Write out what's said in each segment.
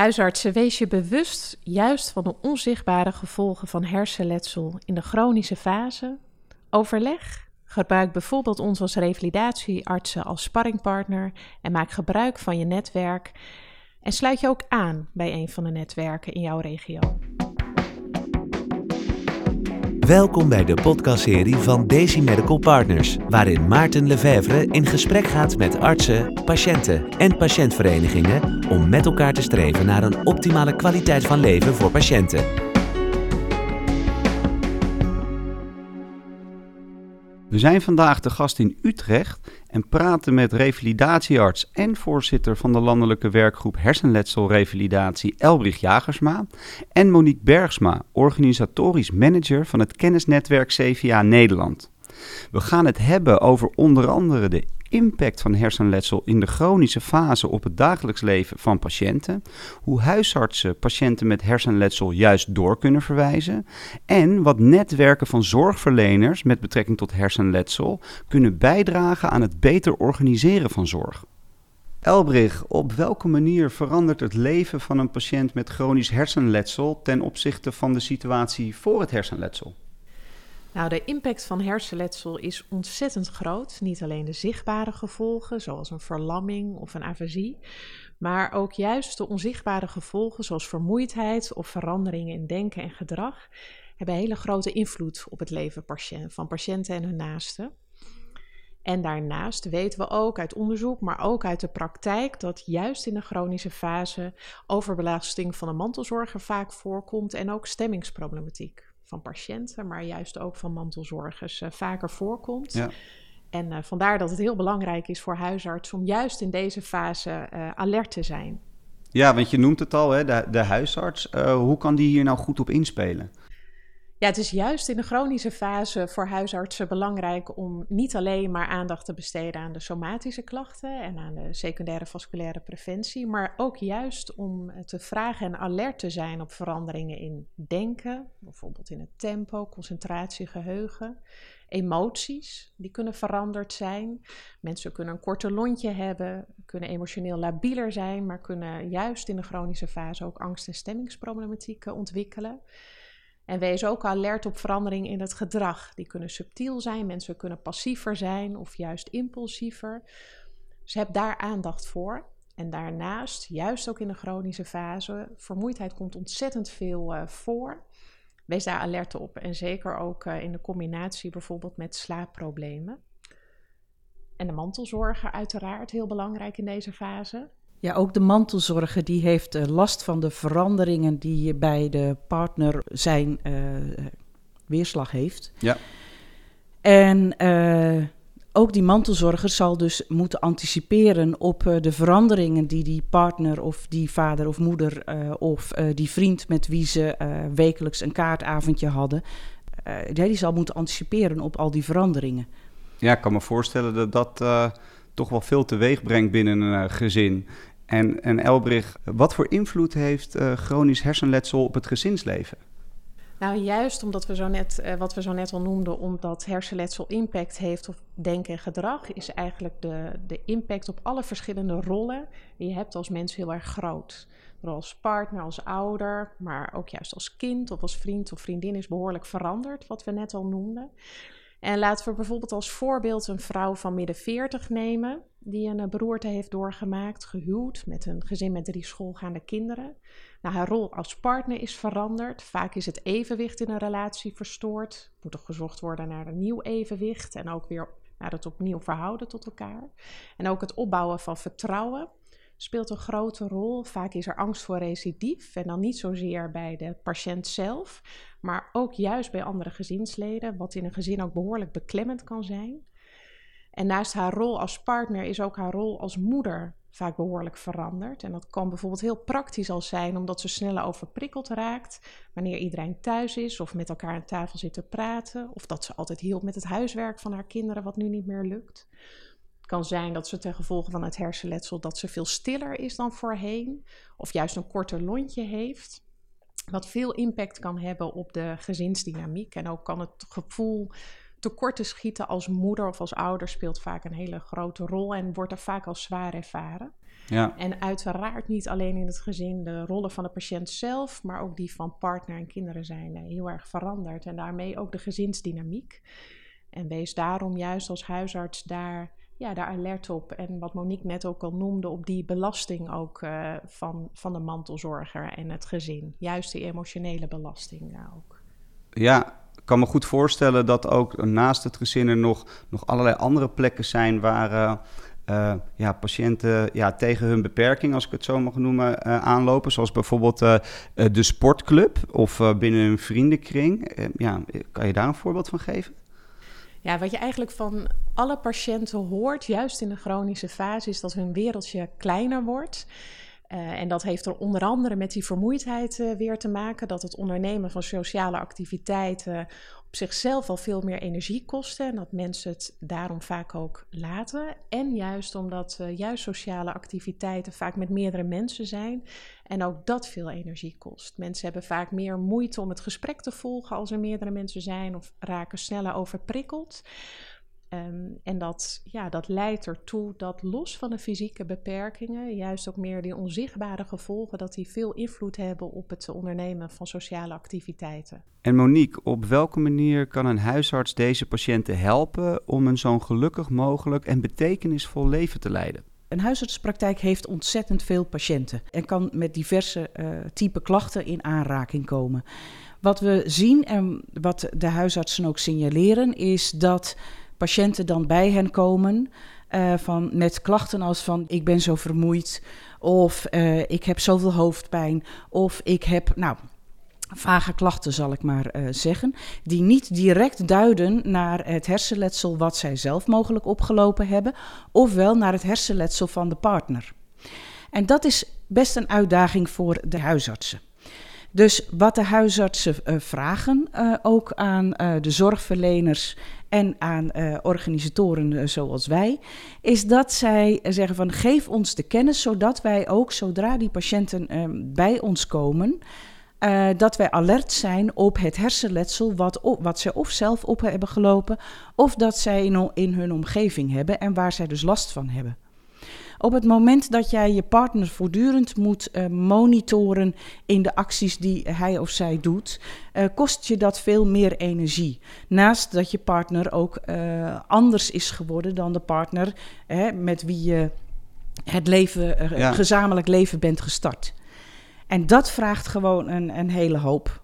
Huisartsen, wees je bewust juist van de onzichtbare gevolgen van hersenletsel in de chronische fase. Overleg. Gebruik bijvoorbeeld ons als revalidatieartsen als sparringpartner en maak gebruik van je netwerk. En sluit je ook aan bij een van de netwerken in jouw regio. Welkom bij de podcastserie van Daisy Medical Partners, waarin Maarten Lefevre in gesprek gaat met artsen, patiënten en patiëntverenigingen om met elkaar te streven naar een optimale kwaliteit van leven voor patiënten. We zijn vandaag de gast in Utrecht en praten met revalidatiearts en voorzitter van de landelijke werkgroep hersenletselrevalidatie Elbrich Jagersma en Monique Bergsma, organisatorisch manager van het kennisnetwerk CVA Nederland. We gaan het hebben over onder andere de impact van hersenletsel in de chronische fase op het dagelijks leven van patiënten, hoe huisartsen patiënten met hersenletsel juist door kunnen verwijzen en wat netwerken van zorgverleners met betrekking tot hersenletsel kunnen bijdragen aan het beter organiseren van zorg. Elbrich, op welke manier verandert het leven van een patiënt met chronisch hersenletsel ten opzichte van de situatie voor het hersenletsel? Nou, de impact van hersenletsel is ontzettend groot. Niet alleen de zichtbare gevolgen, zoals een verlamming of een afasie, maar ook juist de onzichtbare gevolgen, zoals vermoeidheid of veranderingen in denken en gedrag, hebben hele grote invloed op het leven van patiënten en hun naasten. En daarnaast weten we ook uit onderzoek, maar ook uit de praktijk, dat juist in de chronische fase overbelasting van de mantelzorger vaak voorkomt en ook stemmingsproblematiek van patiënten, maar juist ook van mantelzorgers uh, vaker voorkomt. Ja. En uh, vandaar dat het heel belangrijk is voor huisarts om juist in deze fase uh, alert te zijn. Ja, want je noemt het al, hè, de, de huisarts. hoe kan die hier nou goed op inspelen? Ja, het is juist in de chronische fase voor huisartsen belangrijk om niet alleen maar aandacht te besteden aan de somatische klachten en aan de secundaire vasculaire preventie, maar ook juist om te vragen en alert te zijn op veranderingen in denken, bijvoorbeeld in het tempo, concentratie, geheugen. Emoties, die kunnen veranderd zijn. Mensen kunnen een korte lontje hebben, kunnen emotioneel labieler zijn, maar kunnen juist in de chronische fase ook angst- en stemmingsproblematiek ontwikkelen. En wees ook alert op veranderingen in het gedrag. Die kunnen subtiel zijn, mensen kunnen passiever zijn of juist impulsiever. Dus heb daar aandacht voor. En daarnaast, juist ook in de chronische fase, vermoeidheid komt ontzettend veel uh, voor. Wees daar alert op. En zeker ook uh, in de combinatie bijvoorbeeld met slaapproblemen. En de mantelzorger uiteraard heel belangrijk in deze fase. Ja, ook de mantelzorger die heeft uh, last van de veranderingen die bij de partner zijn uh, weerslag heeft. Ja. En uh, ook die mantelzorger zal dus moeten anticiperen op de veranderingen die die partner of die vader of moeder of die vriend met wie ze wekelijks een kaartavondje hadden, die zal moeten anticiperen op al die veranderingen. Ja, ik kan me voorstellen dat dat toch wel veel teweeg brengt binnen een gezin. En, en Elbrich, wat voor invloed heeft uh, chronisch hersenletsel op het gezinsleven? Nou, juist omdat we zo net, uh, wat we zo net al noemden, omdat hersenletsel impact heeft op denken en gedrag, is eigenlijk de, de impact op alle verschillende rollen die je hebt als mens heel erg groot. Als partner, als ouder, maar ook juist als kind of als vriend of vriendin is behoorlijk veranderd, wat we net al noemden. En laten we bijvoorbeeld als voorbeeld een vrouw van midden 40 nemen, die een eh, beroerte heeft doorgemaakt, gehuwd, met een gezin met drie schoolgaande kinderen. Nou, haar rol als partner is veranderd. Vaak is het evenwicht in een relatie verstoord. Moet er gezocht worden naar een nieuw evenwicht en ook weer naar het opnieuw verhouden tot elkaar. En ook het opbouwen van vertrouwen speelt een grote rol. Vaak is er angst voor recidief en dan niet zozeer bij de patiënt zelf, maar ook juist bij andere gezinsleden, wat in een gezin ook behoorlijk beklemmend kan zijn. En naast haar rol als partner is ook haar rol als moeder vaak behoorlijk veranderd. En dat kan bijvoorbeeld heel praktisch al zijn, omdat ze sneller overprikkeld raakt wanneer iedereen thuis is of met elkaar aan tafel zit te praten, of dat ze altijd hielp met het huiswerk van haar kinderen, wat nu niet meer lukt kan zijn dat ze ten gevolge van het hersenletsel dat ze veel stiller is dan voorheen, of juist een korter lontje heeft. Wat veel impact kan hebben op de gezinsdynamiek. En ook kan het gevoel tekort te schieten als moeder of als ouder speelt vaak een hele grote rol en wordt er vaak als zwaar ervaren. Ja. En uiteraard niet alleen in het gezin de rollen van de patiënt zelf, maar ook die van partner en kinderen zijn eh, heel erg veranderd. En daarmee ook de gezinsdynamiek. En wees daarom juist als huisarts daar, ja, daar alert op. En wat Monique net ook al noemde, op die belasting ook uh, van, van de mantelzorger en het gezin. Juist die emotionele belasting uh, ook. Ja, kan me goed voorstellen dat ook naast het gezin nog, nog allerlei andere plekken zijn waar uh, ja, patiënten ja, tegen hun beperking, als ik het zo mag noemen, uh, aanlopen. Zoals bijvoorbeeld de sportclub of binnen een vriendenkring. ja, kan je daar een voorbeeld van geven? Ja, wat je eigenlijk van alle patiënten hoort, juist in de chronische fase, is dat hun wereldje kleiner wordt. Uh, en dat heeft er onder andere met die vermoeidheid uh, weer te maken. Dat het ondernemen van sociale activiteiten op zichzelf al veel meer energie kosten. En dat mensen het daarom vaak ook laten. En juist omdat uh, juist sociale activiteiten vaak met meerdere mensen zijn. En ook dat veel energie kost. Mensen hebben vaak meer moeite om het gesprek te volgen als er meerdere mensen zijn. Of raken sneller overprikkeld. Um, en dat, ja, dat leidt ertoe dat los van de fysieke beperkingen, juist ook meer die onzichtbare gevolgen, dat die veel invloed hebben op het ondernemen van sociale activiteiten. En Monique, op welke manier kan een huisarts deze patiënten helpen om een zo'n gelukkig mogelijk en betekenisvol leven te leiden? Een huisartspraktijk heeft ontzettend veel patiënten en kan met diverse uh, type klachten in aanraking komen. Wat we zien en wat de huisartsen ook signaleren, is dat patiënten dan bij hen komen uh, van, met klachten als van ik ben zo vermoeid of uh, ik heb zoveel hoofdpijn of ik heb, nou, vage klachten zal ik maar uh, zeggen, die niet direct duiden naar het hersenletsel wat zij zelf mogelijk opgelopen hebben, ofwel naar het hersenletsel van de partner. En dat is best een uitdaging voor de huisartsen. Dus wat de huisartsen uh, vragen, uh, ook aan uh, de zorgverleners en aan organisatoren zoals wij, is dat zij zeggen van geef ons de kennis zodat wij ook zodra die patiënten bij ons komen, dat wij alert zijn op het hersenletsel wat, op, wat zij of zelf op hebben gelopen of dat zij in hun omgeving hebben en waar zij dus last van hebben. Op het moment dat jij je partner voortdurend moet uh, monitoren in de acties die hij of zij doet, uh, kost je dat veel meer energie. Naast dat je partner ook uh, anders is geworden dan de partner hè, met wie je het leven, ja. gezamenlijk leven bent gestart. En dat vraagt gewoon een, een hele hoop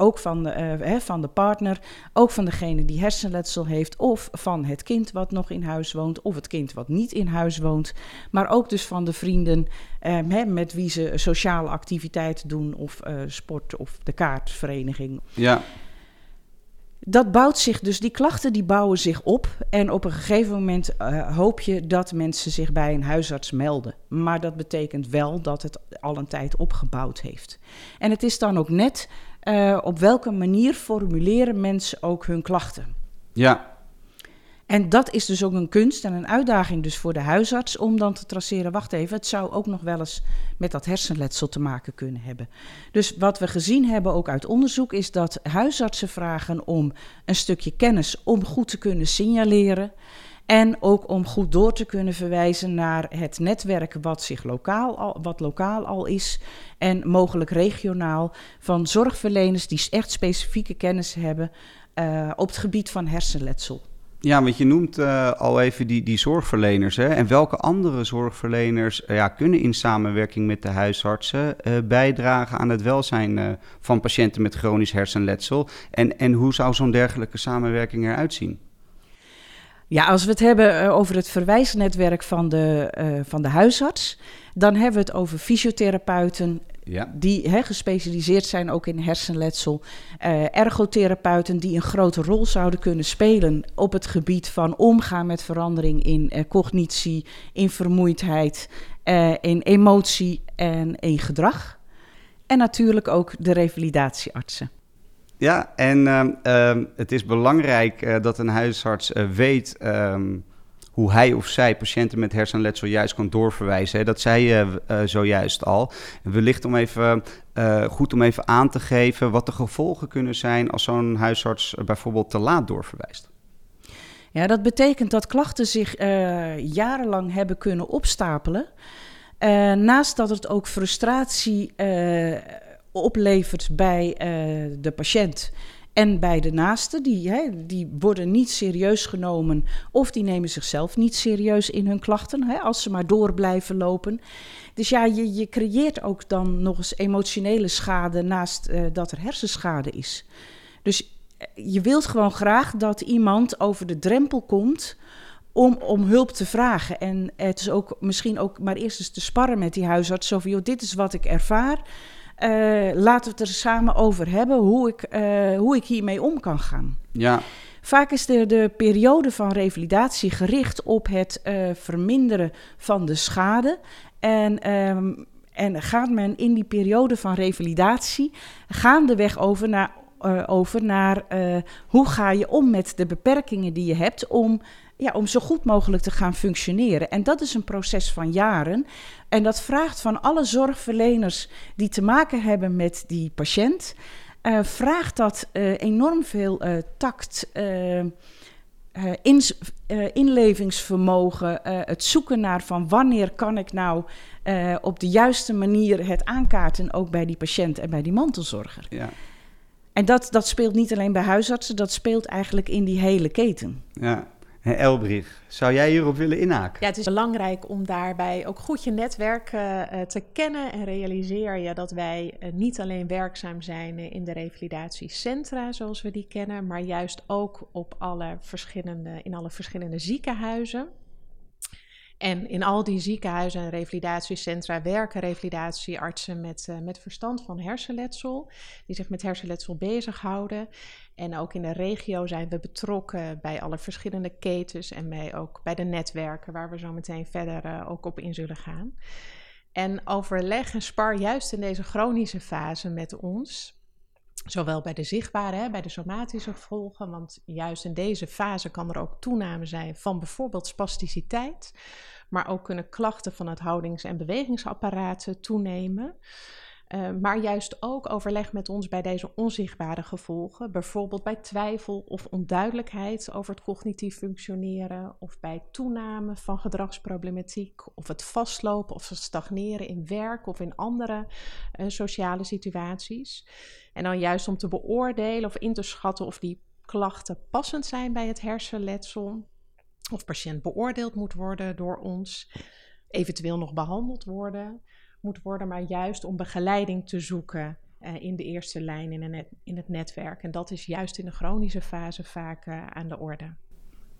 ook van de, uh, hè, van de partner, ook van degene die hersenletsel heeft, of van het kind wat nog in huis woont, of het kind wat niet in huis woont. Maar ook dus van de vrienden uh, hè, met wie ze sociale activiteiten doen, of uh, sport, of de kaartvereniging. Ja. Dat bouwt zich dus, die klachten die bouwen zich op. En op een gegeven moment uh, hoop je dat mensen zich bij een huisarts melden. Maar dat betekent wel dat het al een tijd opgebouwd heeft. En het is dan ook net uh, op welke manier formuleren mensen ook hun klachten. Ja. En dat is dus ook een kunst en een uitdaging dus voor de huisarts om dan te traceren, wacht even, het zou ook nog wel eens met dat hersenletsel te maken kunnen hebben. Dus wat we gezien hebben ook uit onderzoek is dat huisartsen vragen om een stukje kennis om goed te kunnen signaleren. En ook om goed door te kunnen verwijzen naar het netwerk wat, zich lokaal al, wat lokaal al is. En mogelijk regionaal van zorgverleners die echt specifieke kennis hebben uh, op het gebied van hersenletsel. Ja, want je noemt uh, al even die, die zorgverleners. Hè? En welke andere zorgverleners uh, ja, kunnen in samenwerking met de huisartsen bijdragen aan het welzijn van patiënten met chronisch hersenletsel? En, en hoe zou zo'n dergelijke samenwerking eruit zien? Ja, als we het hebben uh, over het verwijsnetwerk van de, uh, van de huisarts, dan hebben we het over fysiotherapeuten. Ja. Die he, gespecialiseerd zijn ook in hersenletsel. Uh, ergotherapeuten die een grote rol zouden kunnen spelen op het gebied van omgaan met verandering in cognitie, in vermoeidheid, in emotie en in gedrag. En natuurlijk ook de revalidatieartsen. Ja, en uh, het is belangrijk uh, dat een huisarts uh, weet um, hoe hij of zij patiënten met hersenletsel juist kan doorverwijzen. Hè. Dat zei je zojuist al. Wellicht om even, goed om even aan te geven wat de gevolgen kunnen zijn als zo'n huisarts bijvoorbeeld te laat doorverwijst. Ja, dat betekent dat klachten zich jarenlang hebben kunnen opstapelen. Naast dat het ook frustratie oplevert bij de patiënt en bij de naasten. Die, die worden niet serieus genomen of die nemen zichzelf niet serieus in hun klachten hè, als ze maar door blijven lopen. Dus ja, je, je creëert ook dan nog eens emotionele schade naast uh, dat er hersenschade is. Dus eh, je wilt gewoon graag dat iemand over de drempel komt om, om hulp te vragen. En het is ook misschien ook maar eerst eens te sparren met die huisarts. Zo van, joh, dit is wat ik ervaar. Uh, laten we het er samen over hebben hoe ik, uh, hoe ik hiermee om kan gaan. Ja. Vaak is de, de periode van revalidatie gericht op het uh, verminderen van de schade. En, um, en gaat men in die periode van revalidatie gaandeweg over naar, over naar hoe ga je om met de beperkingen die je hebt om ja, om zo goed mogelijk te gaan functioneren. En dat is een proces van jaren. En dat vraagt van alle zorgverleners die te maken hebben met die patiënt, uh, vraagt dat uh, enorm veel uh, tact. In, inlevingsvermogen, het zoeken naar van wanneer kan ik nou op de juiste manier het aankaarten, ook bij die patiënt en bij die mantelzorger. Ja. En dat, dat speelt niet alleen bij huisartsen, dat speelt eigenlijk in die hele keten. Ja, Elbrich, zou jij hierop willen inhaken? Ja, het is belangrijk om daarbij ook goed je netwerk uh, te kennen. En realiseer je dat wij uh, niet alleen werkzaam zijn in de revalidatiecentra zoals we die kennen, maar juist ook op alle verschillende, in alle verschillende ziekenhuizen. En in al die ziekenhuizen en revalidatiecentra werken revalidatieartsen met, uh, met verstand van hersenletsel, die zich met hersenletsel bezighouden. En ook in de regio zijn we betrokken bij alle verschillende ketens en bij, ook bij de netwerken, waar we zo meteen verder uh, ook op in zullen gaan. En overleg en spar juist in deze chronische fase met ons. Zowel bij de zichtbare, hè, bij de somatische gevolgen, want juist in deze fase kan er ook toename zijn van bijvoorbeeld spasticiteit, maar ook kunnen klachten van het houdings- en bewegingsapparaat toenemen. Uh, maar juist ook overleg met ons bij deze onzichtbare gevolgen, bijvoorbeeld bij twijfel of onduidelijkheid over het cognitief functioneren, of bij toename van gedragsproblematiek, of het vastlopen of stagneren in werk of in andere uh, sociale situaties. En dan juist om te beoordelen of in te schatten of die klachten passend zijn bij het hersenletsel, of patiënt beoordeeld moet worden door ons, eventueel nog behandeld worden moet worden, maar juist om begeleiding te zoeken uh, in de eerste lijn in, net, in, het netwerk. En dat is juist in de chronische fase vaak uh, aan de orde.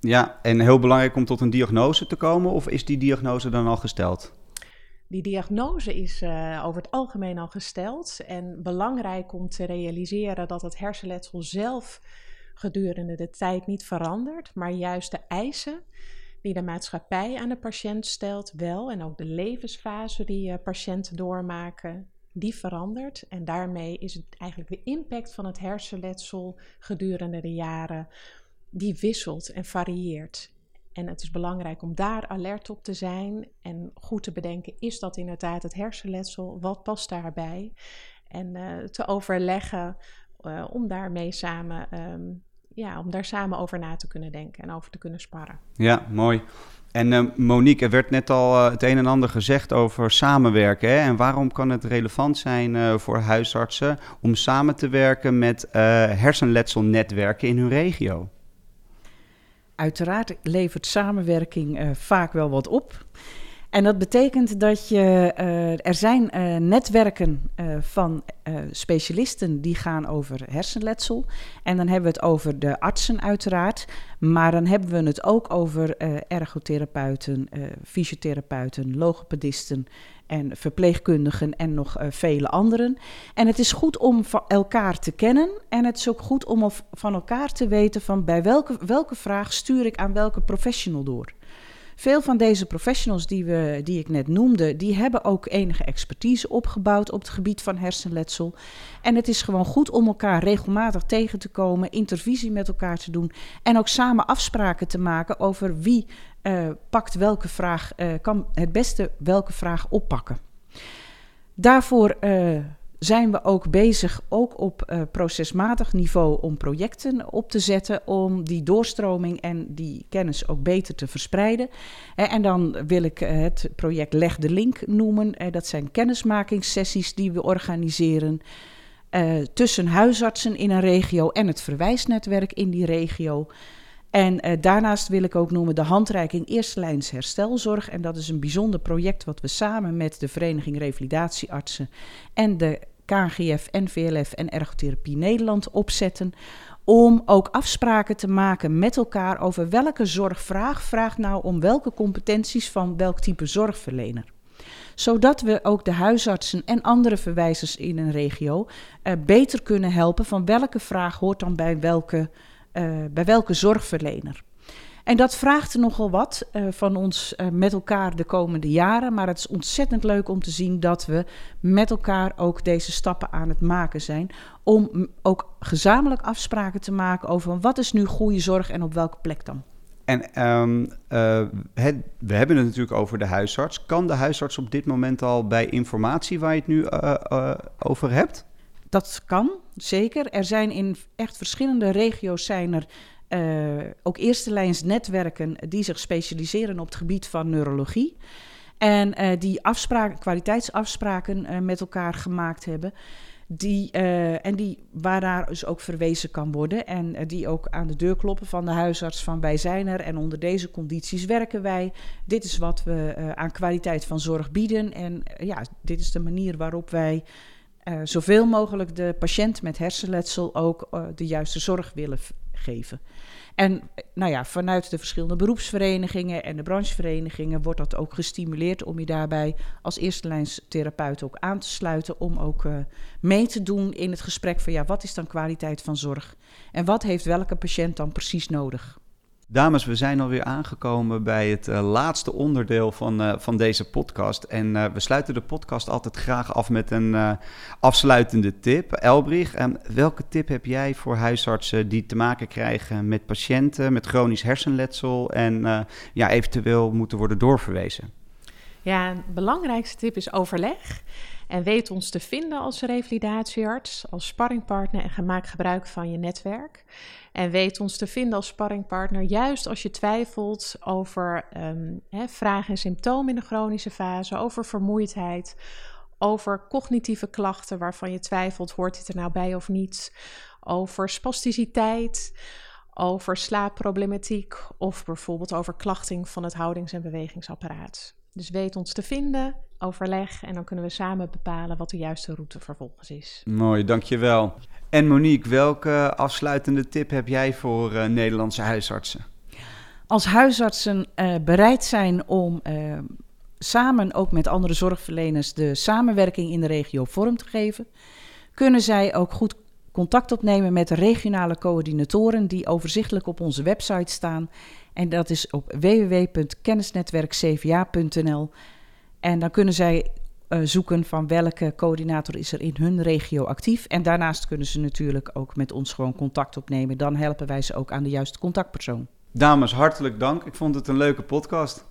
Ja, en heel belangrijk om tot een diagnose te komen, of is die diagnose dan al gesteld? Die diagnose is uh, over het algemeen al gesteld. En belangrijk om te realiseren dat het hersenletsel zelf gedurende de tijd niet verandert, maar juist de eisen die de maatschappij aan de patiënt stelt, wel. En ook de levensfase die uh, patiënten doormaken, die verandert. En daarmee is het eigenlijk de impact van het hersenletsel gedurende de jaren, die wisselt en varieert. En het is belangrijk om daar alert op te zijn en goed te bedenken: is dat inderdaad het hersenletsel? Wat past daarbij? En uh, te overleggen uh, om daarmee samen um, ja, om daar samen over na te kunnen denken en over te kunnen sparren. Ja, mooi. En uh, Monique, er werd net al uh, het een en ander gezegd over samenwerken. Hè? En waarom kan het relevant zijn uh, voor huisartsen om samen te werken met hersenletselnetwerken in hun regio? Uiteraard levert samenwerking vaak wel wat op. En dat betekent dat je, uh, er zijn uh, netwerken uh, van specialisten die gaan over hersenletsel. En dan hebben we het over de artsen uiteraard. Maar dan hebben we het ook over ergotherapeuten, fysiotherapeuten, logopedisten en verpleegkundigen en nog vele anderen. En het is goed om van elkaar te kennen. En het is ook goed om van elkaar te weten van bij welke, welke vraag stuur ik aan welke professional door. Veel van deze professionals die, we, die ik net noemde, die hebben ook enige expertise opgebouwd op het gebied van hersenletsel. En het is gewoon goed om elkaar regelmatig tegen te komen, intervisie met elkaar te doen en ook samen afspraken te maken over wie uh, pakt welke vraag, uh, kan het beste welke vraag oppakken. Daarvoor uh, zijn we ook bezig, ook op uh, procesmatig niveau, om projecten op te zetten. Om die doorstroming en die kennis ook beter te verspreiden. en dan wil ik het project Leg de Link noemen. dat zijn kennismakingssessies die we organiseren. tussen huisartsen in een regio en het verwijsnetwerk in die regio. En daarnaast wil ik ook noemen de handreiking Eerste Lijns Herstelzorg. En dat is een bijzonder project wat we samen met de Vereniging Revalidatieartsen en de KGF, NVLF en Ergotherapie Nederland opzetten. Om ook afspraken te maken met elkaar over welke zorgvraag vraagt nou om welke competenties van welk type zorgverlener zodat we ook de huisartsen en andere verwijzers in een regio uh, beter kunnen helpen van welke vraag hoort dan bij welke uh, bij welke zorgverlener. En dat vraagt nogal wat uh, van ons uh, met elkaar de komende jaren. Maar het is ontzettend leuk om te zien dat we met elkaar ook deze stappen aan het maken zijn. Om ook gezamenlijk afspraken te maken over wat is nu goede zorg en op welke plek dan. En um, uh, het, we hebben het natuurlijk over de huisarts. Kan de huisarts op dit moment al bij informatie waar je het nu over hebt? Dat kan, zeker. Er zijn in echt verschillende regio's zijn er uh, ook eerste lijns netwerken die zich specialiseren op het gebied van neurologie. En uh, die afspraken, kwaliteitsafspraken uh, met elkaar gemaakt hebben. Die, en die, waar daar dus ook verwezen kan worden. En die ook aan de deur kloppen van de huisarts van wij zijn er en onder deze condities werken wij. Dit is wat we aan kwaliteit van zorg bieden. En ja, dit is de manier waarop wij zoveel mogelijk de patiënt met hersenletsel ook de juiste zorg willen geven. En nou ja, vanuit de verschillende beroepsverenigingen en de brancheverenigingen wordt dat ook gestimuleerd om je daarbij als eerste lijns therapeut ook aan te sluiten. Om ook uh, mee te doen in het gesprek van ja, wat is dan kwaliteit van zorg? En wat heeft welke patiënt dan precies nodig? Dames, we zijn alweer aangekomen bij het uh, laatste onderdeel van, uh, van deze podcast. En uh, we sluiten de podcast altijd graag af met een afsluitende tip. Elbrich, welke tip heb jij voor huisartsen die te maken krijgen met patiënten met chronisch hersenletsel en ja, eventueel moeten worden doorverwezen? Ja, een belangrijkste tip is overleg. En weet ons te vinden als revalidatiearts, als sparringpartner en maak gebruik van je netwerk. En weet ons te vinden als sparringpartner, juist als je twijfelt over hè, vragen en symptomen in de chronische fase, over vermoeidheid, over cognitieve klachten waarvan je twijfelt, hoort dit er nou bij of niet, over spasticiteit, over slaapproblematiek of bijvoorbeeld over klachting van het houdings- en bewegingsapparaat. Dus weet ons te vinden, overleg en dan kunnen we samen bepalen wat de juiste route vervolgens is. Mooi, dankjewel. En Monique, welke afsluitende tip heb jij voor uh, Nederlandse huisartsen? Als huisartsen uh, bereid zijn om uh, samen ook met andere zorgverleners de samenwerking in de regio vorm te geven, kunnen zij ook goed contact opnemen met de regionale coördinatoren die overzichtelijk op onze website staan. En dat is op www.kennisnetwerkcva.nl. En dan kunnen zij uh, zoeken van welke coördinator is er in hun regio actief. En daarnaast kunnen ze natuurlijk ook met ons gewoon contact opnemen. Dan helpen wij ze ook aan de juiste contactpersoon. Dames, hartelijk dank. Ik vond het een leuke podcast.